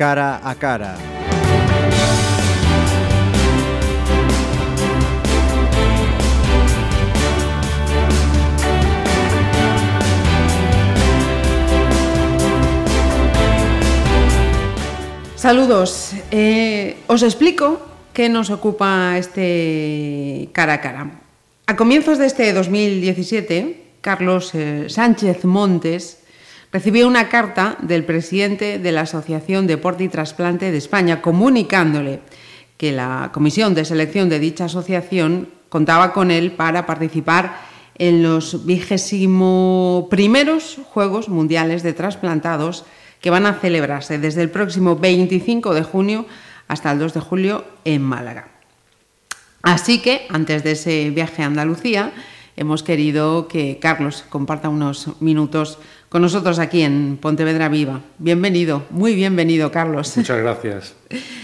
cara a cara. Saludos. Eh, os explico qué nos ocupa este cara a cara. A comienzos de este 2017, Carlos eh, Sánchez Montes recibió una carta del presidente de la Asociación Deporte y Trasplante de España comunicándole que la comisión de selección de dicha asociación contaba con él para participar en los vigésimo primeros Juegos Mundiales de Trasplantados que van a celebrarse desde el próximo 25 de junio hasta el 2 de julio en Málaga. Así que, antes de ese viaje a Andalucía, hemos querido que Carlos comparta unos minutos con nosotros aquí en Pontevedra Viva. Bienvenido, muy bienvenido, Carlos. Muchas gracias.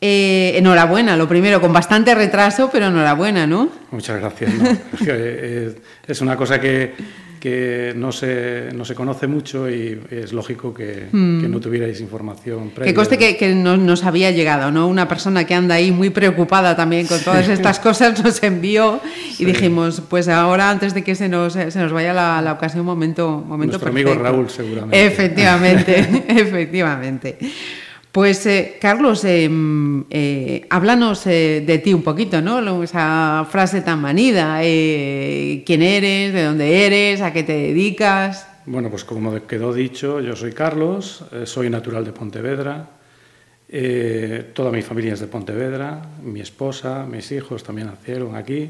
Eh, enhorabuena, lo primero, con bastante retraso, pero enhorabuena, ¿no? Muchas gracias. Eh, es una cosa que, que no se, no se conoce mucho y es lógico que, mm. que no tuvierais información previa. Que coste que, que no, nos había llegado, ¿no? Una persona que anda ahí muy preocupada también con todas estas cosas nos envió y dijimos, pues ahora antes de que se nos, se nos vaya la, la ocasión, momento, momento Nuestro amigo Raúl seguramente. Efectivamente, efectivamente. Pues eh, Carlos, eh, eh, háblanos eh, de ti un poquito, ¿no? Esa frase tan manida, eh, quién eres, de dónde eres, a qué te dedicas. Bueno, pues como quedó dicho, yo soy Carlos, soy natural de Pontevedra, toda mi familia es de Pontevedra, mi esposa, mis hijos también nacieron aquí.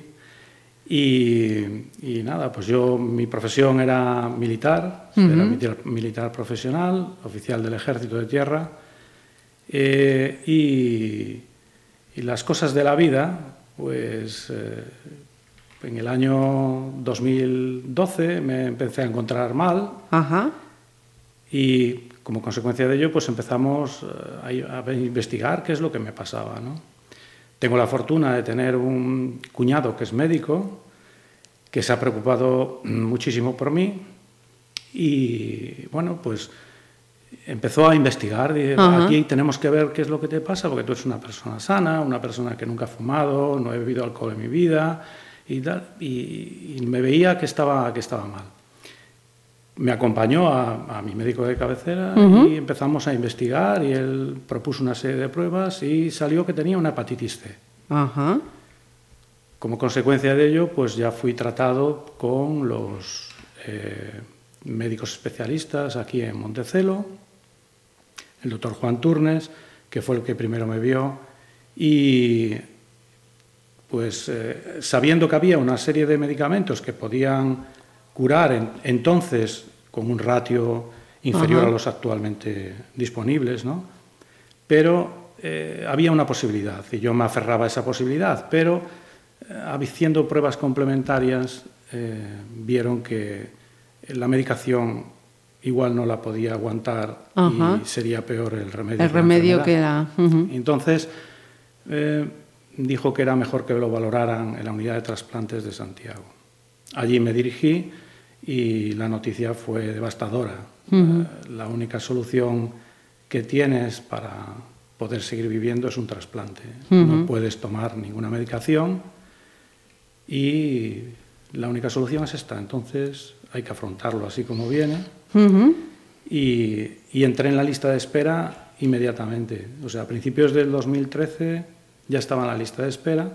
Y, y nada, pues yo, mi profesión era militar, uh -huh. era militar, militar profesional, oficial del Ejército de Tierra. Eh, y, y, las cosas de la vida, pues eh, en el año 2012 me empecé a encontrar mal Ajá. y como consecuencia de ello pues empezamos eh, a, a, investigar qué es lo que me pasaba. ¿no? Tengo la fortuna de tener un cuñado que es médico, que se ha preocupado muchísimo por mí y bueno, pues empezó a investigar. Dije, uh -huh. Aquí tenemos que ver qué es lo que te pasa, porque tú eres una persona sana, una persona que nunca ha fumado, no he bebido alcohol en mi vida, y, tal, y, y me veía que estaba, que estaba mal. Me acompañó a, a mi médico de cabecera uh -huh. y empezamos a investigar y él propuso una serie de pruebas y salió que tenía una hepatitis C. Uh -huh. Como consecuencia de ello, pues ya fui tratado con los... Eh, médicos especialistas aquí en Montecelo, el doctor Juan Turnes, que fue el que primero me vio, y pues eh, sabiendo que había una serie de medicamentos que podían curar en, entonces con un ratio inferior a los actualmente disponibles, ¿no? pero eh, había una posibilidad y yo me aferraba a esa posibilidad, pero eh, haciendo pruebas complementarias eh, vieron que la medicación igual no la podía aguantar y sería peor el remedio. El remedio que era. Uh -huh. Entonces eh, dijo que era mejor que lo valoraran en la unidad de trasplantes de Santiago. Allí me dirigí y la noticia fue devastadora. Uh -huh. eh, la única solución que tienes para poder seguir viviendo es un trasplante. No puedes tomar ninguna medicación y la única solución es esta. Entonces hay que afrontarlo así como viene. Uh -huh. y, y, entré en la lista de espera inmediatamente. O sea, a principios del 2013 ya estaba en la lista de espera.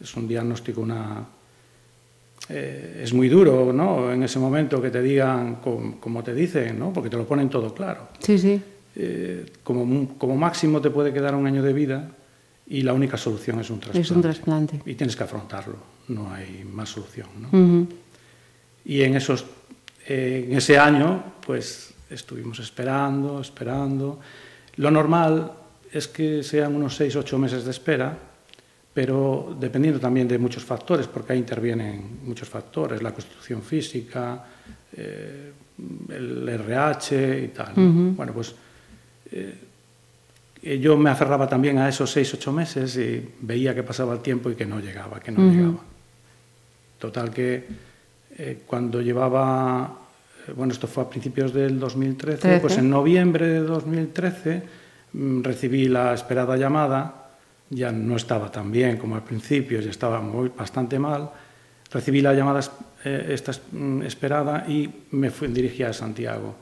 Es un diagnóstico, una... Eh, es muy duro, ¿no? En ese momento que te digan como, como, te dicen, ¿no? Porque te lo ponen todo claro. Sí, sí. Eh, como, como máximo te puede quedar un año de vida y la única solución es un trasplante. Es un trasplante. Y tienes que afrontarlo, no hay más solución, ¿no? Uh -huh. Y en, esos, eh, en ese año, pues estuvimos esperando, esperando. Lo normal es que sean unos seis, ocho meses de espera, pero dependiendo también de muchos factores, porque ahí intervienen muchos factores, la constitución física, eh, el RH y tal. Uh -huh. Bueno, pues eh, yo me aferraba también a esos seis, ocho meses y veía que pasaba el tiempo y que no llegaba, que no uh -huh. llegaba. Total que eh, cuando llevaba, eh, bueno, esto fue a principios del 2013, 13. pues en noviembre de 2013 mm, recibí la esperada llamada, ya no estaba tan bien como al principio, ya estaba muy, bastante mal, recibí la llamada eh, esta mm, esperada y me fui, dirigí a Santiago.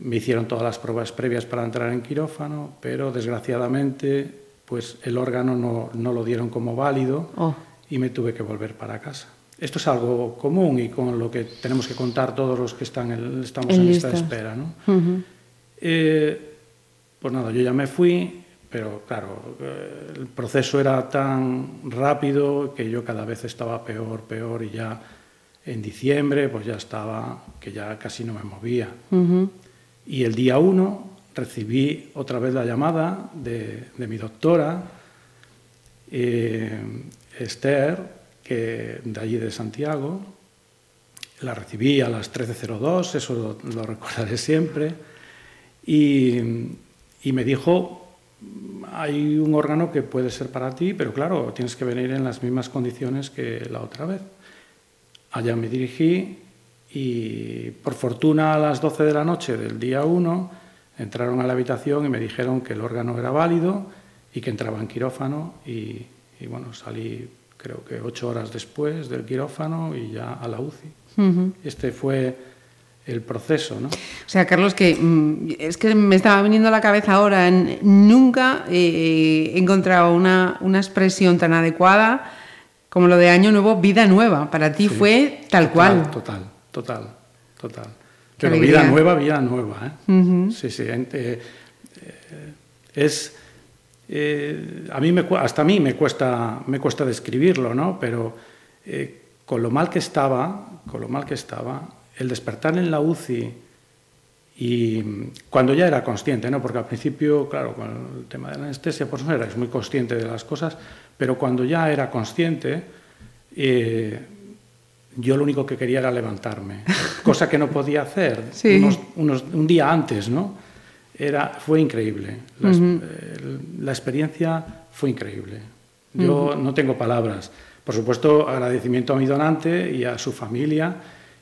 Me hicieron todas las pruebas previas para entrar en quirófano, pero desgraciadamente pues el órgano no, no lo dieron como válido oh. y me tuve que volver para casa. Esto es algo común y con lo que tenemos que contar todos los que están estamos en, esta espera. ¿no? eh, pues nada, yo ya me fui, pero claro, eh, el proceso era tan rápido que yo cada vez estaba peor, peor y ya en diciembre pues ya estaba que ya casi no me movía. Y el día uno recibí otra vez la llamada de, de mi doctora, eh, Esther, que de allí de Santiago. La recibí a las 13.02, eso lo, recordaré siempre. Y, y, me dijo, hay un órgano que puede ser para ti, pero claro, tienes que venir en las mismas condiciones que la otra vez. Allá me dirigí y por fortuna a las 12 de la noche del día 1 entraron a la habitación y me dijeron que el órgano era válido y que entraba en quirófano y, y bueno, salí creo que ocho horas después del quirófano y ya a la UCI. Este fue el proceso, ¿no? O sea, Carlos, que mm, es que me estaba viniendo a la cabeza ahora, nunca he encontrado una, una, expresión tan adecuada como lo de Año Nuevo, vida nueva. Para ti fue tal cual. Total, total, total. Pero vida nueva, vida nueva. ¿eh? Sí, sí. Eh, es eh, a mí me, hasta a mí me cuesta, me cuesta describirlo, ¿no? Pero eh, con lo mal que estaba, con lo mal que estaba, el despertar en la UCI y cuando ya era consciente, ¿no? Porque al principio, claro, con el tema de la anestesia, pues no eras muy consciente de las cosas, pero cuando ya era consciente, eh, yo lo único que quería era levantarme, cosa que no podía hacer un día antes, ¿no? Era, fue increíble. La, eh, la experiencia fue increíble. Yo no tengo palabras. Por supuesto, agradecimiento a mi donante y a su familia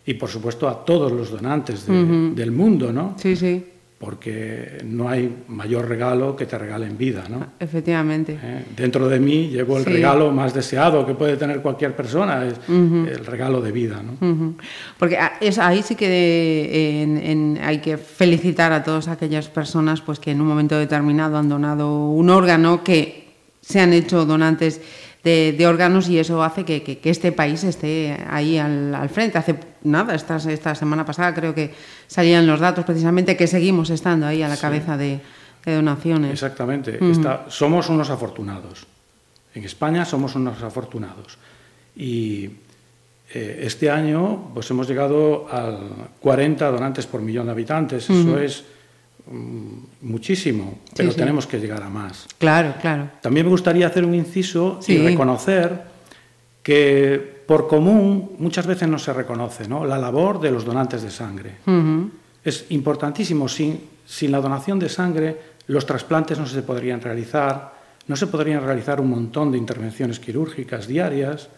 y, por supuesto, a todos los donantes del mundo, ¿no? Sí, sí porque no hay mayor regalo que te regalen vida, ¿no? Efectivamente. ¿Eh? Dentro de mí llevo el regalo más deseado que puede tener cualquier persona, es el regalo de vida, ¿no? Porque es, ahí sí que hay que felicitar a todas aquellas personas pues, que en un momento determinado han donado un órgano, que se han hecho donantes de, órganos y eso hace que, este país esté ahí al, frente. Hace nada, esta, esta, semana pasada creo que salían los datos precisamente que seguimos estando ahí a la cabeza de, donaciones. Exactamente, somos unos afortunados. En España somos unos afortunados. Y eh, este año pues hemos llegado al 40 donantes por millón de habitantes. Eso es Mm, muchísimo, pero tenemos que llegar a más. Claro, claro. También me gustaría hacer un inciso y reconocer que por común muchas veces no se reconoce ¿no? la labor de los donantes de sangre. Es importantísimo, sin, sin la donación de sangre los trasplantes no se podrían realizar, no se podrían realizar un montón de intervenciones quirúrgicas diarias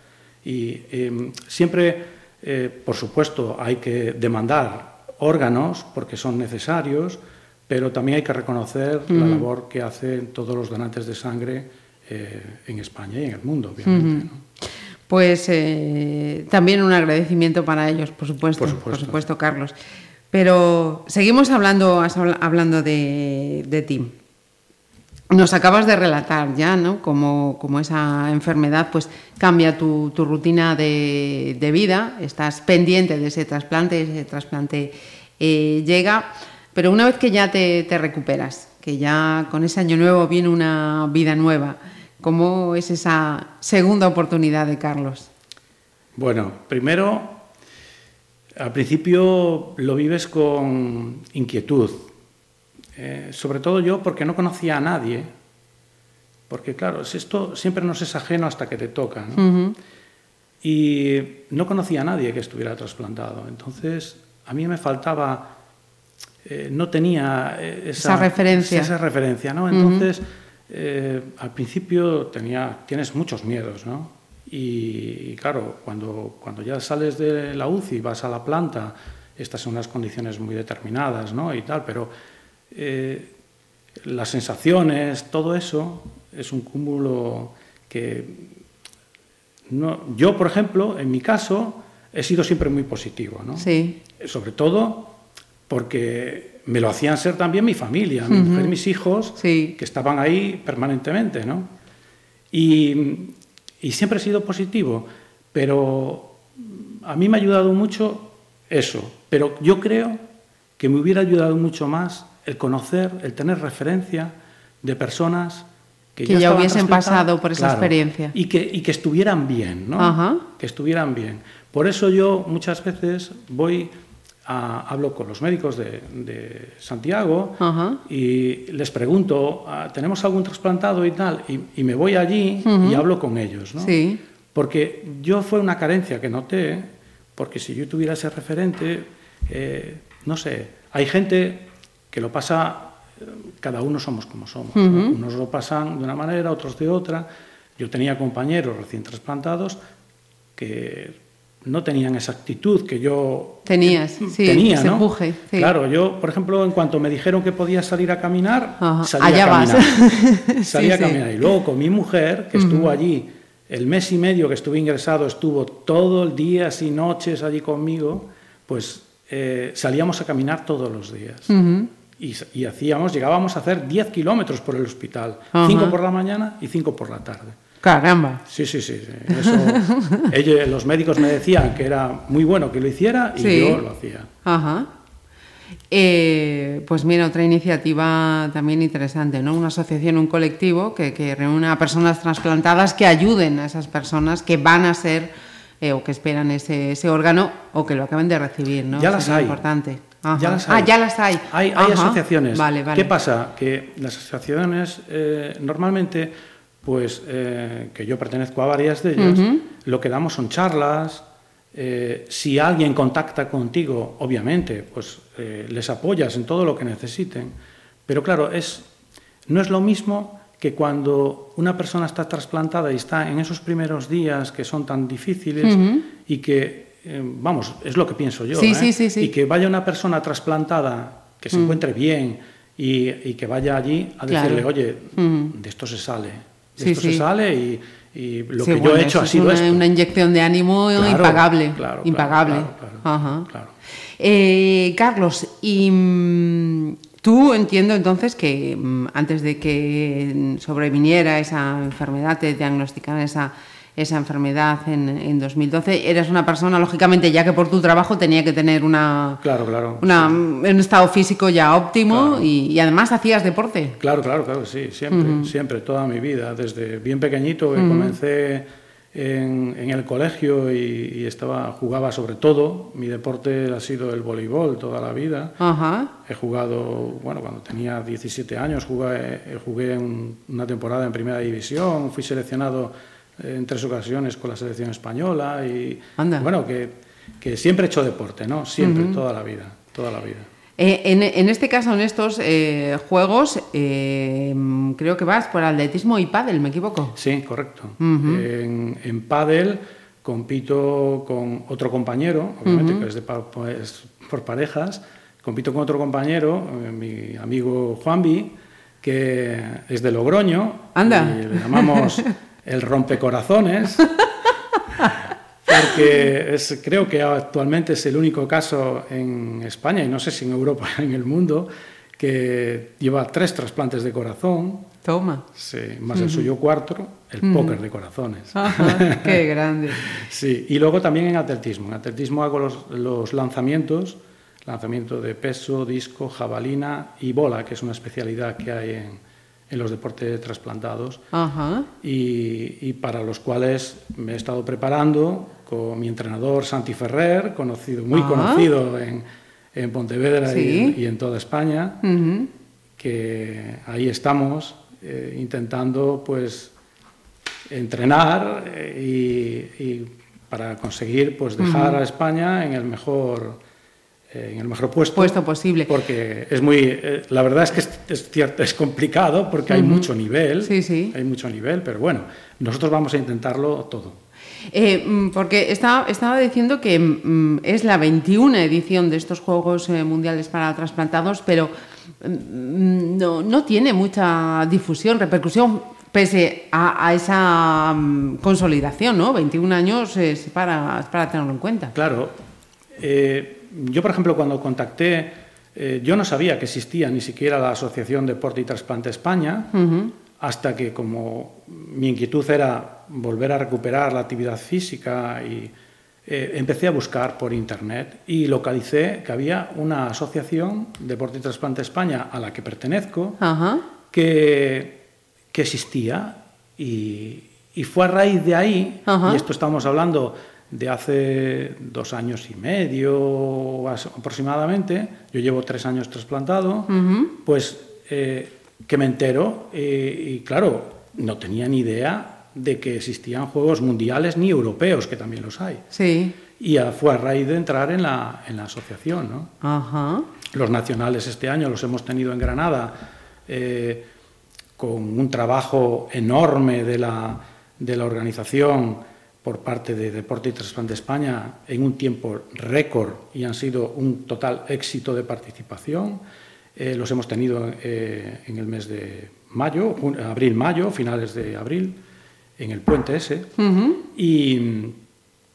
y em, siempre, eh, por supuesto, hay que demandar órganos porque son necesarios, pero también hay que reconocer la labor que hacen todos los donantes de sangre eh, en España y en el mundo, obviamente. Pues eh, también un agradecimiento para ellos, por supuesto, por supuesto, Carlos. Pero seguimos hablando, hablando de, de ti. Nos acabas de relatar ya, ¿no? Como, como esa enfermedad pues cambia tu, tu rutina de, de, vida, estás pendiente de ese trasplante, ese trasplante eh, llega. Pero una vez que ya te, recuperas, que ya con ese año nuevo viene una vida nueva, ¿cómo es esa segunda oportunidad de Carlos? Bueno, primero, al principio lo vives con inquietud, eh, sobre todo yo porque no conocía a nadie, porque claro, esto siempre nos es ajeno hasta que te toca, y no conocía a nadie que estuviera trasplantado, entonces a mí me faltaba eh, no tenía eh, esa, referencia. Esa referencia ¿no? Entonces, eh, al principio tenía, tienes muchos miedos, ¿no? Y, claro, cuando, cuando ya sales de la UCI, vas a la planta, estas son unas condiciones muy determinadas, ¿no? Y tal, pero las sensaciones, todo eso es un cúmulo que no, yo, por ejemplo, en mi caso, he sido siempre muy positivo, ¿no? Sí. Sobre todo porque me lo hacían ser también mi familia, mi mujer, mis hijos, Sí. que estaban ahí permanentemente, ¿no? Y, y siempre he sido positivo, pero a mí me ha ayudado mucho eso, pero yo creo que me hubiera ayudado mucho más el conocer, el tener referencia de personas que, Que ya hubiesen pasado por esa experiencia. Y que, y que estuvieran bien, ¿no? Ajá. Que estuvieran bien. Por eso yo muchas veces voy hablo con los médicos de, de Santiago Ajá. y les pregunto, "Ah, ¿tenemos algún trasplantado y tal? Y, y me voy allí y hablo con ellos, ¿no? Sí. Porque yo fue una carencia que noté, porque si yo tuviera ese referente, eh, no sé, hay gente que lo pasa, eh, cada uno somos como somos. ¿no? Unos lo pasan de una manera, otros de otra. Yo tenía compañeros recién trasplantados que no tenían esa actitud que yo Tenías, eh, sí, tenía, ese ¿no? empuje, sí. Claro, yo, por ejemplo, en cuanto me dijeron que podía salir a caminar, Ajá, salí allá a vas. caminar. Sí, salí a caminar. Y luego con mi mujer, que estuvo allí el mes y medio que estuve ingresado, estuvo todo el día, y noches allí conmigo, pues eh, salíamos a caminar todos los días. y, hacíamos, llegábamos a hacer 10 kilómetros por el hospital, Ajá. 5 por la mañana y 5 por la tarde. Caramba. Sí, sí, sí. sí. Eso, ellos, los médicos me decían que era muy bueno que lo hiciera y Sí. yo lo hacía. Ajá. Eh, pues mira, otra iniciativa también interesante, ¿no? Una asociación, un colectivo que, que reúne a personas trasplantadas que ayuden a esas personas que van a ser eh, o que esperan ese, ese órgano o que lo acaben de recibir, ¿no? Ya las hay. importante. Ya las Ah, hay. ya las hay. Hay, asociaciones. Vale, vale. ¿Qué pasa? Que las asociaciones eh, normalmente, pues eh, que yo pertenezco a varias de ellas, lo que damos son charlas. eh, si alguien contacta contigo, obviamente, pues eh, les apoyas en todo lo que necesiten. Pero claro, es, no es lo mismo que cuando una persona está trasplantada y está en esos primeros días que son tan difíciles y que, vamos, es lo que pienso yo, Sí, ¿eh? sí, sí, sí. y que vaya una persona trasplantada que se encuentre bien y, y que vaya allí a Claro. decirle, oye, Mm. de esto se sale, Sí, esto sí. se sale y, y lo Sí, que yo he hecho ha es sido una, esto. una inyección de ánimo Claro, impagable. claro, impagable. claro, claro, Ajá. claro. Eh, Carlos, y mm, tú entiendo entonces que mm, antes de que sobreviniera esa enfermedad, te diagnosticaran esa, esa enfermedad en, en 2012, eres una persona, lógicamente, ya que por tu trabajo tenía que tener una, Claro, claro. una- sí. un estado físico ya óptimo Claro. y, y además hacías deporte. Claro, claro, claro, sí, siempre, siempre, toda mi vida, desde bien pequeñito que comencé en, en el colegio y, y estaba, jugaba sobre todo, mi deporte ha sido el voleibol toda la vida. He jugado, bueno, cuando tenía 17 años jugué, eh, jugué un- una temporada en primera división, fui seleccionado eh, en tres ocasiones con la selección española y Anda. bueno, que, que siempre he hecho deporte, ¿no? Siempre, toda la vida, toda la vida. Eh, en, en este caso, en estos eh, juegos, eh, creo que vas por atletismo y pádel, ¿me equivoco? Sí, correcto. En, en pádel compito con otro compañero, obviamente que es, de pa- pues, por parejas, compito con otro compañero, eh, mi amigo Juanvi, que es de Logroño. Anda. Y le llamamos el rompecorazones. Porque es, creo que actualmente es el único caso en España, y no sé si en Europa en el mundo, que lleva tres trasplantes de corazón, Toma. Sí, más el suyo cuarto, el póker de corazones. Ajá, qué grande. Sí, y luego también en atletismo. En atletismo hago los, los lanzamientos, lanzamiento de peso, disco, jabalina y bola, que es una especialidad que hay en, en los deportes trasplantados Ajá. y, y para los cuales me he estado preparando con mi entrenador Santi Ferrer, conocido, muy Ah. conocido en, en Pontevedra y, Sí. y en toda España Ujú. que ahí estamos eh, intentando pues entrenar eh, y, y para conseguir pues dejar a España en el mejor en el mejor puesto Puesto posible. porque es muy eh, la verdad es que es, es cierto es complicado porque hay mucho nivel Sí, sí. hay mucho nivel pero bueno nosotros vamos a intentarlo todo Eh, mm, porque estaba, estaba diciendo que mm, es la 21 edición de estos Juegos eh, Mundiales para Trasplantados, pero mm, no, no tiene mucha difusión, repercusión, pese a, a esa mm, consolidación, ¿no? 21 años es para, es para tenerlo en cuenta. Claro. Eh, yo, por ejemplo, cuando contacté, eh, yo no sabía que existía ni siquiera la Asociación Deporte y Trasplante España, hasta que como mi inquietud era volver a recuperar la actividad física y eh, empecé a buscar por internet y localicé que había una asociación Deporte y Trasplante España a la que pertenezco que, que existía y, y, fue a raíz de ahí, y esto estamos hablando de hace dos años y medio aproximadamente, yo llevo tres años trasplantado, pues eh, que me entero y claro, no tenía ni idea de que existían juegos mundiales ni europeos, que también los hay. Sí. Y fue a raíz de entrar en la, en la asociación. ¿no? Los nacionales este año los hemos tenido en Granada eh, con un trabajo enorme de la, de la organización por parte de Deporte y Trasplante España en un tiempo récord y han sido un total éxito de participación. Eh, los hemos tenido eh, en el mes de mayo, abril-mayo, finales de abril, en el puente ese, y,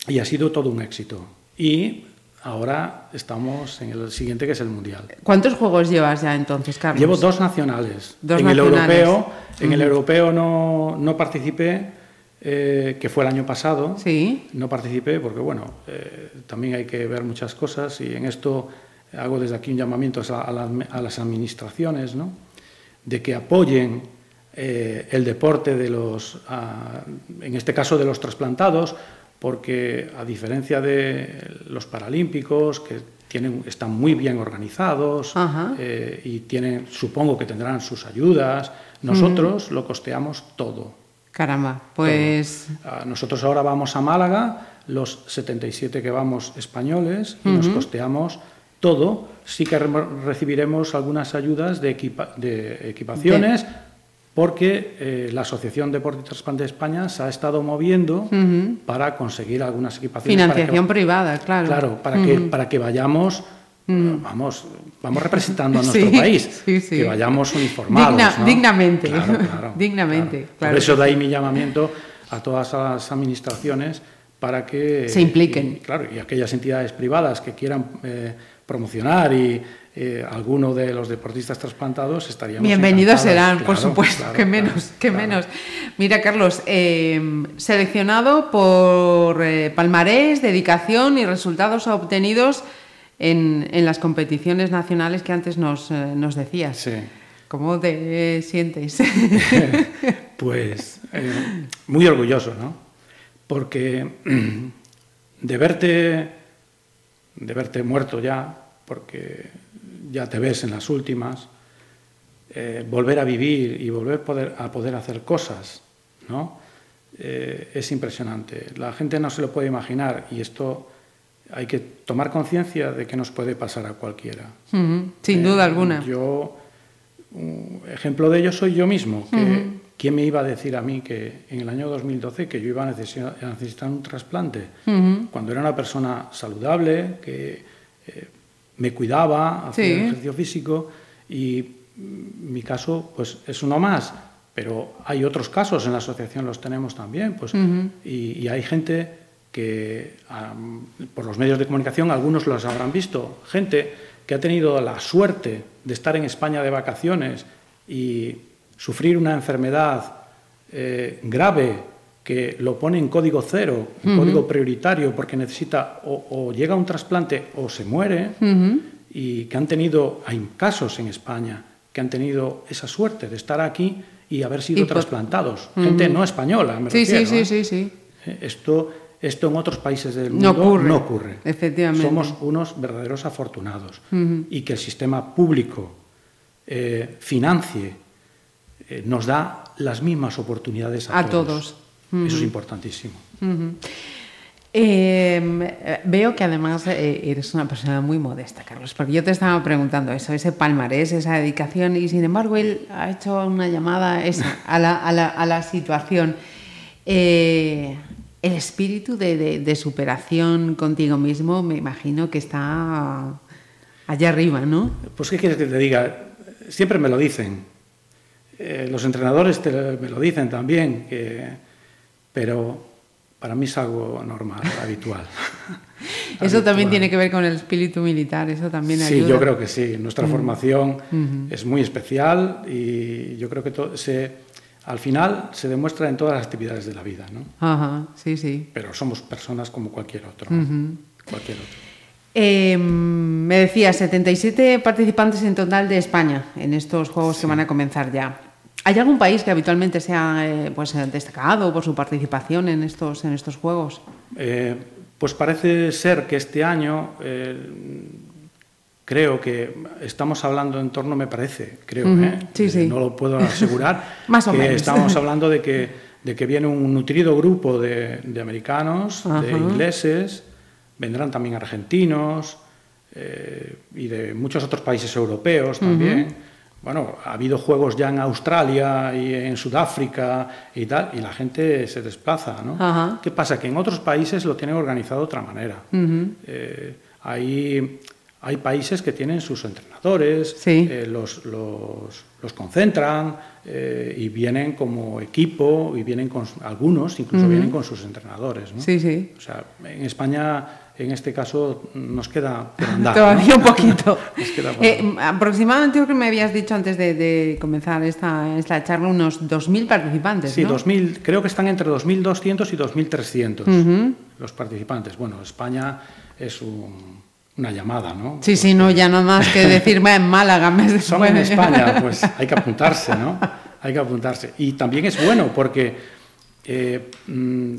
y, ha sido todo un éxito. Y ahora estamos en el siguiente, que es el Mundial. ¿Cuántos juegos llevas ya entonces, Carlos? Llevo dos nacionales. Dos en, nacionales. El europeo, en el europeo no, no participé eh, que fue el año pasado. Sí. No participé porque, bueno, eh, también hay que ver muchas cosas y en esto hago desde aquí un llamamiento a, a, la, a las administraciones, ¿no? De que apoyen eh, el deporte de los, a, en este caso de los trasplantados, porque a diferencia de los paralímpicos, que tienen, están muy bien organizados y tienen, supongo que tendrán sus ayudas, nosotros uh -huh. lo costeamos todo. Caramba, pues... Nosotros ahora vamos a Málaga, los 77 que vamos españoles, y uh -huh. nos costeamos todo. Sí que re recibiremos algunas ayudas de, equipa de equipaciones, de... porque eh, la Asociación Deporte y Trasplante de España se ha estado moviendo uh -huh. para conseguir algunas equipaciones. Financiación que, privada, claro. Claro, para, uh -huh. que, para que vayamos Mm. Vamos, vamos representando a nuestro sí, país, sí, sí. que vayamos uniformados. Digna, ¿no? Dignamente, claro, claro, dignamente. Claro. Claro Por eso de ahí mi llamamiento a todas las administraciones para que se impliquen. Y, claro, y aquellas entidades privadas que quieran eh, promocionar y eh, alguno de los deportistas trasplantados estaríamos bienvenidos serán, claro, por supuesto, claro, que menos, que menos. Mira, Carlos, eh, seleccionado por eh, palmarés, dedicación y resultados obtenidos en, en, las competiciones nacionales que antes nos, eh, nos decías. Sí. ¿Cómo te sientes? pues eh, muy orgulloso, ¿no? Porque de verte, de verte muerto ya, porque ya te ves en las últimas, eh, volver a vivir y volver poder, a poder hacer cosas, ¿no? Eh, es impresionante. La gente no se lo puede imaginar y esto hay que tomar conciencia de que nos puede pasar a cualquiera. Uh -huh, sin eh, duda alguna. Yo, un ejemplo de ello soy yo mismo. Que, uh -huh. ¿Quién me iba a decir a mí que en el año 2012 que yo iba a necesitar, a necesitar un trasplante? Uh -huh. Cuando era una persona saludable, que eh, me cuidaba, hacía sí. ejercicio físico y mi caso pues es uno más. Pero hay otros casos, en la asociación los tenemos también. Pues, y, y hay gente que por los medios de comunicación algunos los habrán visto, gente que ha tenido la suerte de estar en España de vacaciones y sufrir una enfermedad eh, grave que lo pone en código cero, uh -huh. código prioritario, porque necesita o, o, llega a un trasplante o se muere, uh -huh. y que han tenido, hay casos en España que han tenido esa suerte de estar aquí y haber sido y trasplantados. Uh -huh. Gente no española, me sí, refiero. Sí, ¿eh? sí, sí, sí. Esto esto en otros países del mundo no ocurre. No ocurre. Efectivamente. Somos unos verdaderos afortunados. Uh -huh. Y que el sistema público eh, financie, eh, nos da las mismas oportunidades a, a todos. todos. Uh -huh. Eso es importantísimo. Uh -huh. eh, veo que además eres una persona muy modesta, Carlos, porque yo te estaba preguntando eso, ese palmarés, esa dedicación, y sin embargo él ha hecho una llamada esa, a, la, a, la, a la situación. Eh, el espíritu de, de, de, superación contigo mismo me imagino que está allá arriba, ¿no? Pues qué quieres que te diga, siempre me lo dicen. Eh, los entrenadores te, me lo dicen también, que, pero para mí es algo normal, habitual. eso también tiene que ver con el espíritu militar, eso también ayuda. Sí, yo creo que sí. Nuestra formación es muy especial y yo creo que todo, se, al final se demuestra en todas las actividades de la vida, ¿no? Ajá, sí, sí. Pero somos personas como cualquier otro. Cualquier otro. Eh, me decía 77 participantes en total de España en estos juegos que van a comenzar ya. ¿Hay algún país que habitualmente sea eh, pues, destacado por su participación en estos, en estos juegos? Eh, pues parece ser que este año eh, creo que estamos hablando en torno, me parece, creo, sí, sí. no lo puedo asegurar, Más o menos. estamos hablando de que, de que viene un nutrido grupo de, de americanos, de ingleses, vendrán también argentinos eh, y de muchos otros países europeos también. Bueno, ha habido juegos ya en Australia y en Sudáfrica y tal, y la gente se desplaza, ¿no? ¿Qué pasa? Que en otros países lo tienen organizado de otra manera. Eh, hay, hay países que tienen sus entrenadores, Sí. eh, los, los, los concentran eh, y vienen como equipo, y vienen con algunos, incluso vienen con sus entrenadores. ¿no? Sí, sí. O sea, en España, en este caso, nos queda por andar. Todavía ¿no? un poquito. Eh, aproximadamente, creo que me habías dicho antes de, de comenzar esta, esta charla, unos 2.000 participantes, Sí, ¿no? 2000, creo que están entre 2.200 y 2.300 los participantes. Bueno, España es un- una llamada, ¿no? Sí, sí, no, ya no más que decirme en Málaga. Me Son en España, pues hay que apuntarse, ¿no? Hay que apuntarse. Y también es bueno porque eh, mm,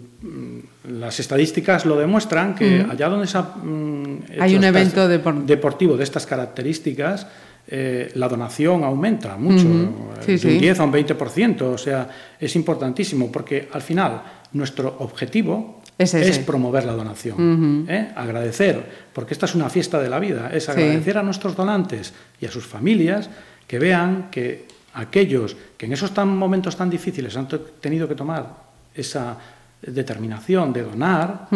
las estadísticas lo demuestran que allá donde se ha mm, hecho Hay un evento depor- deportivo de estas características, eh, la donación aumenta mucho, Ujú. Sí, de un sí. 10 a un 20%. O sea, es importantísimo porque al final nuestro objetivo Es promover la donación, ¿eh? agradecer, porque esta es una fiesta de la vida, es agradecer a nuestros donantes y a sus familias que vean que aquellos que en esos tan momentos tan difíciles han tenido que tomar esa determinación de donar,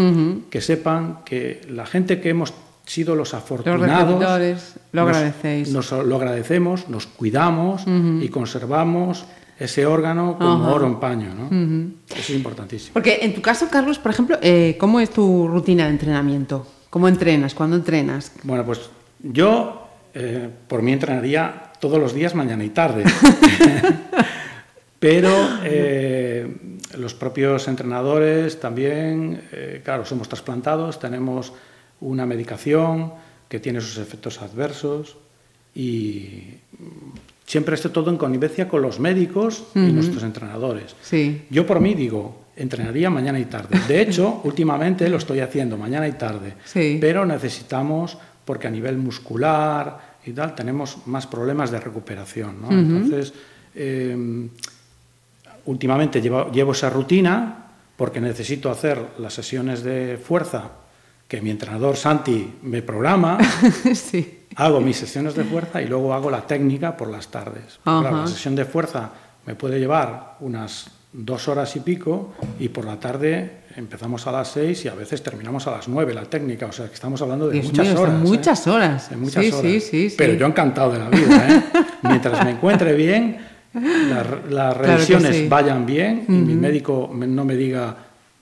que sepan que la gente que hemos sido los afortunados, receptores, lo agradecéis. nos lo agradecemos, nos cuidamos y conservamos ese órgano como Ajá. oro en paño. ¿no? Eso es importantísimo. Porque en tu caso, Carlos, por ejemplo, eh, ¿cómo es tu rutina de entrenamiento? ¿Cómo entrenas? ¿Cuándo entrenas? Bueno, pues yo eh, por mí entrenaría todos los días, mañana y tarde. Pero eh, los propios entrenadores también, claro, somos trasplantados, tenemos una medicación que tiene sus efectos adversos y siempre esté todo en connivencia con los médicos y nuestros entrenadores. Sí. Yo por mí digo, entrenaría mañana y tarde. De hecho, últimamente lo estoy haciendo mañana y tarde. Sí. Pero necesitamos, porque a nivel muscular y tal, tenemos más problemas de recuperación. ¿no? Entonces, eh, últimamente llevo, llevo esa rutina porque necesito hacer las sesiones de fuerza que mi entrenador Santi me programa. sí. Hago mis sesiones de fuerza y luego hago la técnica por las tardes. Claro, la sesión de fuerza me puede llevar unas dos horas y pico y por la tarde empezamos a las seis y a veces terminamos a las nueve la técnica. O sea, que estamos hablando de Dios muchas mío, son horas. ¿eh? muchas horas. De muchas Sí, horas. sí, sí, sí. Pero yo encantado de la vida. ¿eh? Mientras me encuentre bien, las, revisiones vayan bien y mi médico me- no me diga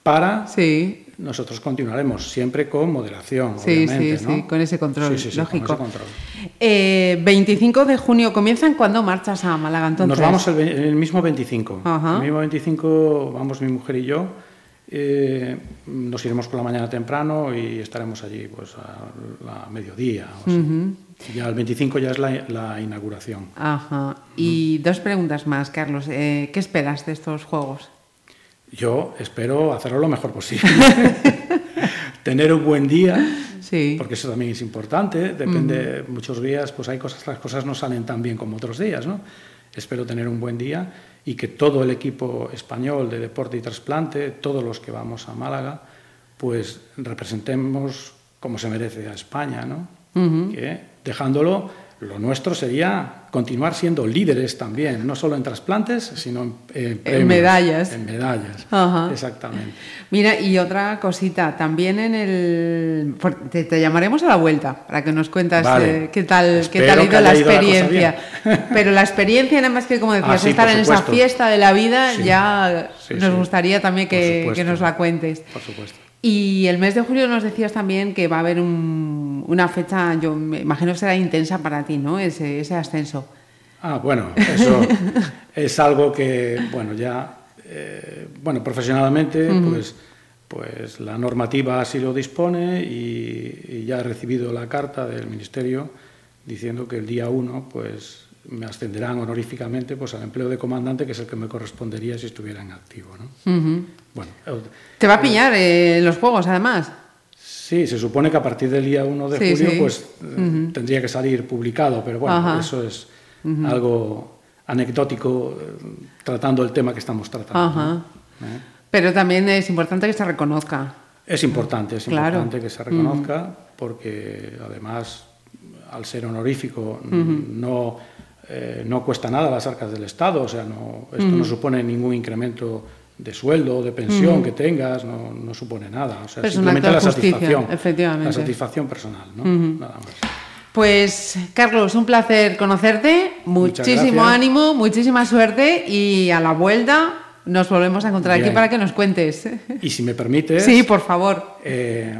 para, Sí, nosotros continuaremos siempre con moderación, Sí, obviamente, sí, ¿no? sí, con ese control, Sí, sí, sí, con lógico. ese control. Eh, 25 de junio comienzan. ¿Cuándo marchas a Málaga entonces? Nos vamos el, mismo 25. Ajá. El mismo 25 vamos mi mujer y yo. Eh, nos iremos por la mañana temprano y estaremos allí pues a, mediodía. o así. Ya el 25 ya es la, la inauguración. Ajá. Y dos preguntas más, Carlos. Eh, ¿Qué esperas de estos juegos? Yo espero hacerlo lo mejor posible. Tener un buen día, Sí. porque eso también es importante. Depende, muchos días pues hay cosas, las cosas no salen tan bien como otros días, ¿no? Espero tener un buen día y que todo el equipo español de deporte y trasplante, todos los que vamos a Málaga, pues representemos como se merece a España, ¿no? Que dejándolo lo nuestro sería continuar siendo líderes también, no solo en trasplantes, sino en, medallas. En medallas, Ajá. exactamente. Mira, y otra cosita, también en el... Te, te llamaremos a la vuelta para que nos cuentas Vale. eh, qué tal, qué tal ha ido la experiencia. Pero la experiencia, nada más que como decías, Ah, sí, estar en esa fiesta de la vida, Sí. ya Sí, nos gustaría también que, que nos la cuentes. Por supuesto. Y el mes de julio nos decías también que va a haber un- una fecha, yo me imagino que será intensa para ti, ¿no? Ese, ese ascenso. Ah, bueno, eso es algo que, bueno, ya, eh, bueno, profesionalmente, pues, pues la normativa así lo dispone y, y ya he recibido la carta del Ministerio diciendo que el día 1, pues, me ascenderán honoríficamente pues, al empleo de comandante, que es el que me correspondería si estuviera en activo, ¿no? Bueno, eh, Te va a pillar eh, en los juegos, además. Sí, se supone que a partir del día 1 de Sí, julio sí. pues eh, tendría que salir publicado, pero bueno, Ajá. eso es algo anecdótico eh, tratando el tema que estamos tratando. Ajá. ¿no? ¿Eh? Pero también es importante que se reconozca. Es importante, es Claro. importante que se reconozca porque además al ser honorífico no, eh, no cuesta nada las arcas del Estado, o sea, no, esto no supone ningún incremento de sueldo o de pensión que tengas, no, no supone nada, o sea, simplemente la satisfacción, efectivamente. la satisfacción personal, ¿no? nada más. Pues, Carlos, un placer conocerte. Muchísimo ánimo, muchísima suerte y a la vuelta nos volvemos a encontrar aquí para que nos cuentes. Y si me permites, Sí, por favor. eh,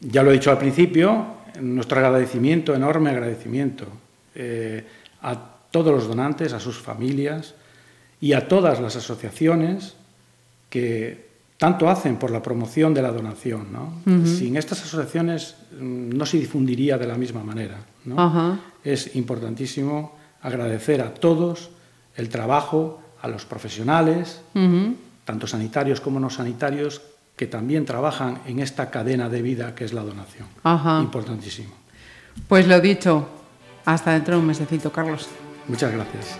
ya lo he dicho al principio, nuestro agradecimiento, enorme agradecimiento eh, a todos los donantes, a sus familias y a todas las asociaciones que tanto hacen por la promoción de la donación. ¿no? Sin estas asociaciones mm, no se difundiría de la misma manera. ¿no? Ajá. Es importantísimo agradecer a todos el trabajo, a los profesionales, Ujú. tanto sanitarios como no sanitarios, que también trabajan en esta cadena de vida que es la donación. Importantísimo. Pues lo dicho, hasta dentro de un mesecito, Carlos. Muchas gracias.